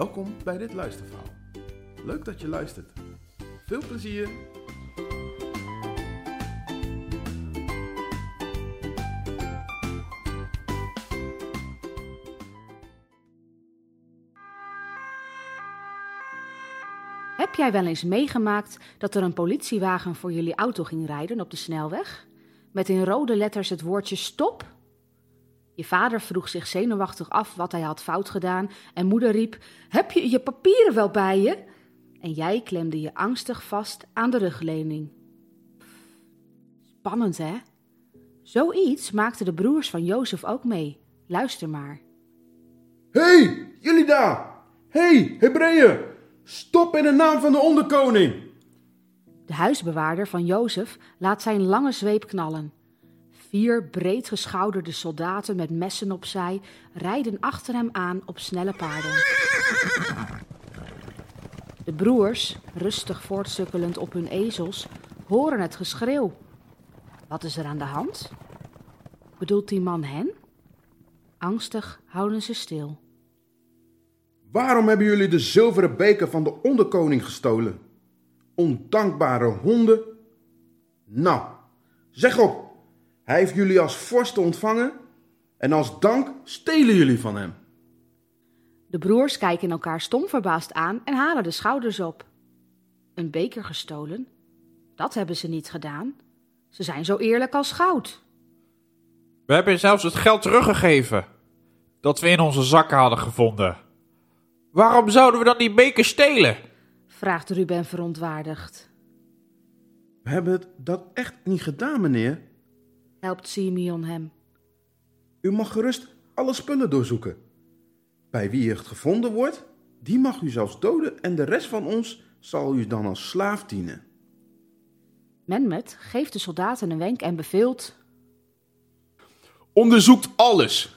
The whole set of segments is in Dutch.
Welkom bij dit luisterverhaal. Leuk dat je luistert. Veel plezier! Heb jij wel eens meegemaakt dat er een politiewagen voor jullie auto ging rijden op de snelweg? Met in rode letters het woordje stop? Je vader vroeg zich zenuwachtig af wat hij had fout gedaan en moeder riep: Heb je je papieren wel bij je? En jij klemde je angstig vast aan de rugleuning. Spannend, hè? Zoiets maakten de broers van Jozef ook mee. Luister maar. Hé, hey, jullie daar! Hé, hey, Hebreeën! Stop in de naam van de onderkoning! De huisbewaarder van Jozef laat zijn lange zweep knallen. Vier breedgeschouderde soldaten met messen opzij rijden achter hem aan op snelle paarden. De broers, rustig voortsukkelend op hun ezels, horen het geschreeuw. Wat is er aan de hand? Bedoelt die man hen? Angstig houden ze stil. Waarom hebben jullie de zilveren beker van de onderkoning gestolen? Ondankbare honden. Nou, zeg op. Hij heeft jullie als vorsten ontvangen en als dank stelen jullie van hem. De broers kijken elkaar stom verbaasd aan en halen de schouders op. Een beker gestolen? Dat hebben ze niet gedaan. Ze zijn zo eerlijk als goud. We hebben zelfs het geld teruggegeven dat we in onze zakken hadden gevonden. Waarom zouden we dan die beker stelen? vraagt Ruben verontwaardigd. We hebben dat echt niet gedaan, meneer. Helpt Simeon hem. U mag gerust alle spullen doorzoeken. Bij wie het gevonden wordt, die mag u zelfs doden en de rest van ons zal u dan als slaaf dienen. Menmet geeft de soldaten een wenk en beveelt... Onderzoekt alles.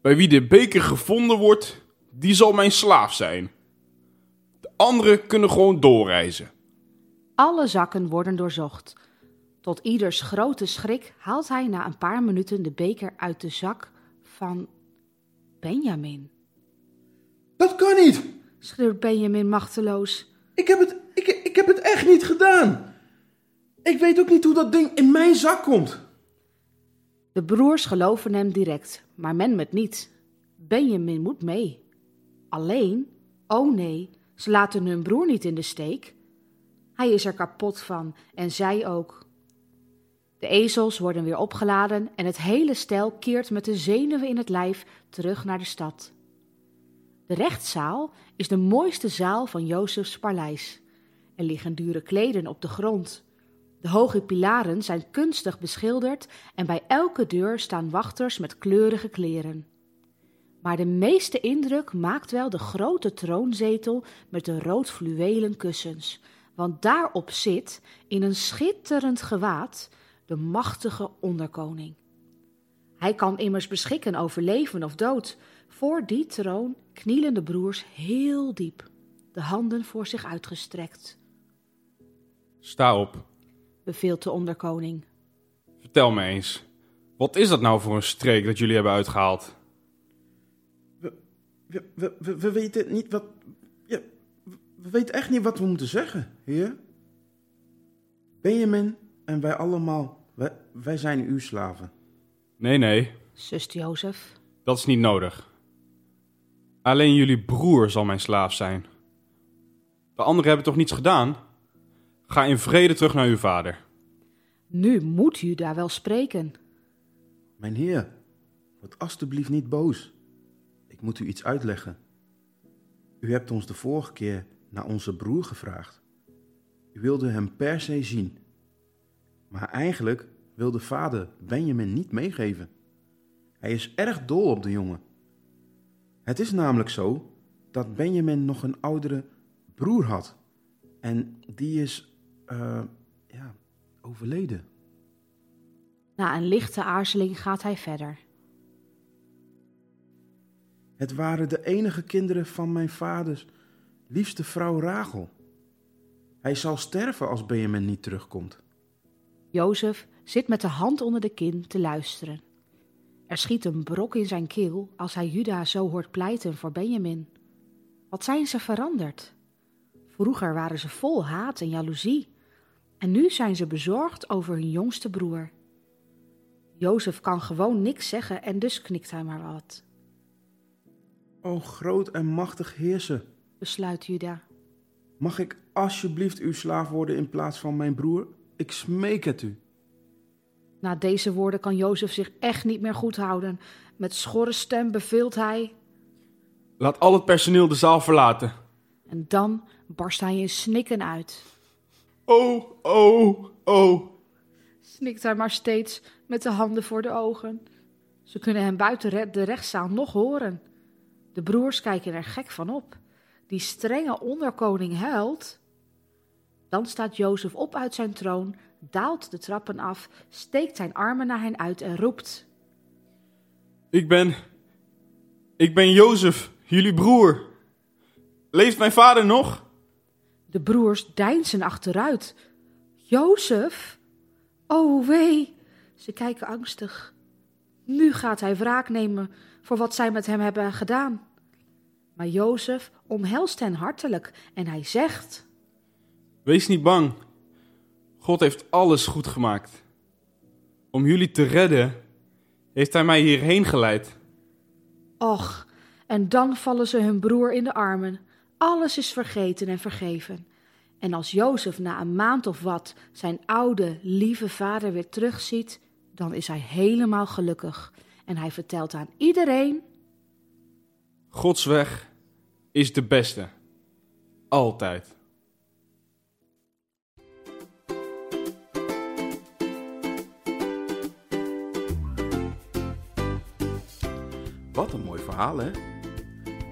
Bij wie de beker gevonden wordt, die zal mijn slaaf zijn. De anderen kunnen gewoon doorreizen. Alle zakken worden doorzocht. Tot ieders grote schrik haalt hij na een paar minuten de beker uit de zak van Benjamin. Dat kan niet! schreeuwt Benjamin machteloos. Ik heb het, ik, ik heb het echt niet gedaan. Ik weet ook niet hoe dat ding in mijn zak komt. De broers geloven hem direct, maar Menmet niet. Benjamin moet mee. Alleen, oh nee, ze laten hun broer niet in de steek. Hij is er kapot van en zij ook. De ezels worden weer opgeladen en het hele stel keert met de zenuwen in het lijf terug naar de stad. De rechtszaal is de mooiste zaal van Jozefs paleis. Er liggen dure kleden op de grond. De hoge pilaren zijn kunstig beschilderd en bij elke deur staan wachters met kleurige kleren. Maar de meeste indruk maakt wel de grote troonzetel met de rood fluwelen kussens, want daarop zit, in een schitterend gewaad, de machtige onderkoning. Hij kan immers beschikken over leven of dood. Voor die troon knielen de broers heel diep, de handen voor zich uitgestrekt. Sta op. Beveelt de onderkoning. Vertel me eens. Wat is dat nou voor een streek dat jullie hebben uitgehaald? We, we, we, we, we weten niet wat. Ja, we weten echt niet wat we moeten zeggen, heer. Benjamin en wij allemaal, wij, wij zijn uw slaven. Nee, nee, Zust Jozef. dat is niet nodig. Alleen jullie broer zal mijn slaaf zijn. De anderen hebben toch niets gedaan? Ga in vrede terug naar uw vader. Nu moet u daar wel spreken. Mijn heer, word alstublieft niet boos. Ik moet u iets uitleggen. U hebt ons de vorige keer naar onze broer gevraagd. U wilde hem per se zien. Maar eigenlijk wilde vader Benjamin niet meegeven. Hij is erg dol op de jongen. Het is namelijk zo dat Benjamin nog een oudere broer had. En die is, eh, ja, overleden. Na een lichte aarzeling gaat hij verder. Het waren de enige kinderen van mijn vaders liefste vrouw Rachel. Hij zal sterven als Benjamin niet terugkomt. Jozef zit met de hand onder de kin te luisteren. Er schiet een brok in zijn keel als hij Juda zo hoort pleiten voor Benjamin. Wat zijn ze veranderd? Vroeger waren ze vol haat en jaloezie. En nu zijn ze bezorgd over hun jongste broer. Jozef kan gewoon niks zeggen en dus knikt hij maar wat. O groot en machtig heerser, Besluit Juda. mag ik alsjeblieft uw slaaf worden in plaats van mijn broer? Ik smeek het u. Na deze woorden kan Jozef zich echt niet meer goed houden. Met schorre stem beveelt hij. Laat al het personeel de zaal verlaten. En dan barst hij in snikken uit. Oh, oh, oh. Snikt hij maar steeds met de handen voor de ogen. Ze kunnen hem buiten de rechtszaal nog horen. De broers kijken er gek van op. Die strenge onderkoning huilt. Dan staat Jozef op uit zijn troon, daalt de trappen af, steekt zijn armen naar hen uit en roept. Ik ben. Ik ben Jozef, jullie broer. Leeft mijn vader nog? De broers deinzen achteruit. Jozef? Oh wee! Ze kijken angstig. Nu gaat hij wraak nemen voor wat zij met hem hebben gedaan. Maar Jozef omhelst hen hartelijk en hij zegt: Wees niet bang. God heeft alles goed gemaakt. Om jullie te redden, heeft hij mij hierheen geleid. Och, en dan vallen ze hun broer in de armen. Alles is vergeten en vergeven. En als Jozef na een maand of wat zijn oude, lieve vader weer terugziet, dan is hij helemaal gelukkig. En hij vertelt aan iedereen Gods weg is de beste. Altijd. Hè?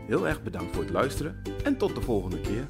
Heel erg bedankt voor het luisteren en tot de volgende keer.